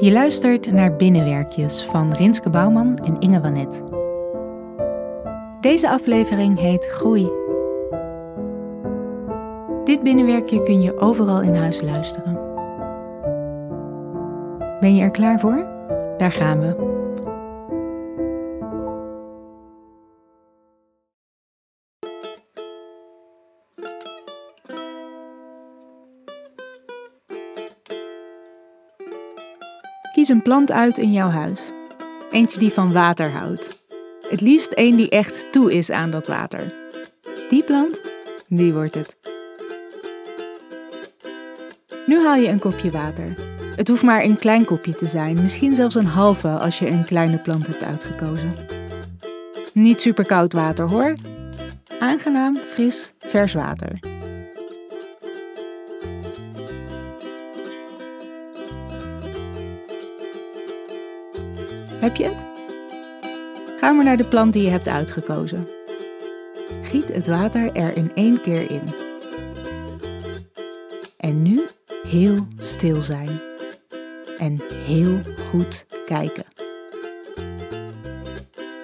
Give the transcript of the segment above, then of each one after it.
Je luistert naar Binnenwerkjes van Rinske Bouwman en Inge Wanet. Deze aflevering heet Groei. Dit binnenwerkje kun je overal in huis luisteren. Ben je er klaar voor? Daar gaan we. Kies een plant uit in jouw huis. Eentje die van water houdt. Het liefst een die echt toe is aan dat water. Die plant, die wordt het. Nu haal je een kopje water. Het hoeft maar een klein kopje te zijn, misschien zelfs een halve als je een kleine plant hebt uitgekozen. Niet super koud water hoor. Aangenaam, fris, vers water. Heb je het? Ga maar naar de plant die je hebt uitgekozen. Giet het water er in één keer in. En nu heel stil zijn. En heel goed kijken.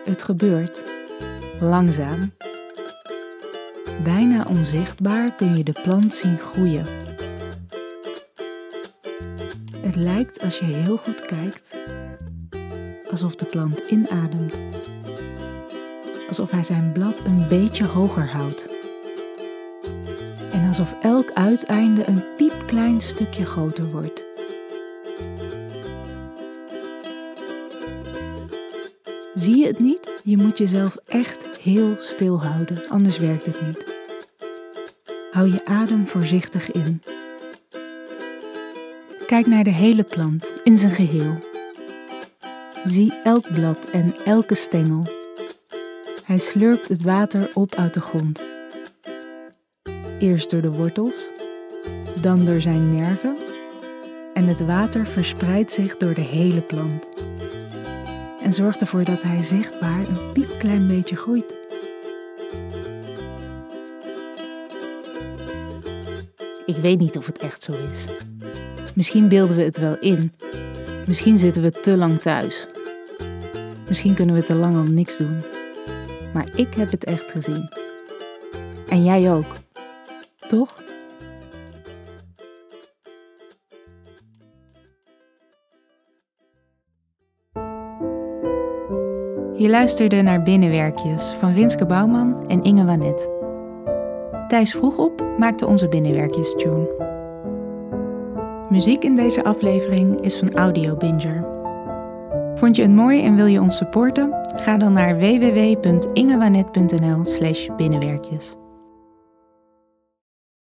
Het gebeurt langzaam. Bijna onzichtbaar kun je de plant zien groeien. Het lijkt als je heel goed kijkt alsof de plant inademt. Alsof hij zijn blad een beetje hoger houdt. En alsof elk uiteinde een piepklein stukje groter wordt. Zie je het niet? Je moet jezelf echt heel stil houden, anders werkt het niet. Hou je adem voorzichtig in. Kijk naar de hele plant in zijn geheel. Zie elk blad en elke stengel. Hij slurpt het water op uit de grond. Eerst door de wortels, dan door zijn nerven en het water verspreidt zich door de hele plant. En zorgt ervoor dat hij zichtbaar een piepklein beetje groeit. Ik weet niet of het echt zo is. Misschien beelden we het wel in. Misschien zitten we te lang thuis. Misschien kunnen we te lang al niks doen. Maar ik heb het echt gezien. En jij ook. Toch? Je luisterde naar Binnenwerkjes van Rinske Bouwman en Inge Wanet. Thijs vroeg op maakte onze Binnenwerkjes tune. Muziek in deze aflevering is van Audio Binger. Vond je het mooi en wil je ons supporten? Ga dan naar www.ingewanet.nl/binnenwerkjes.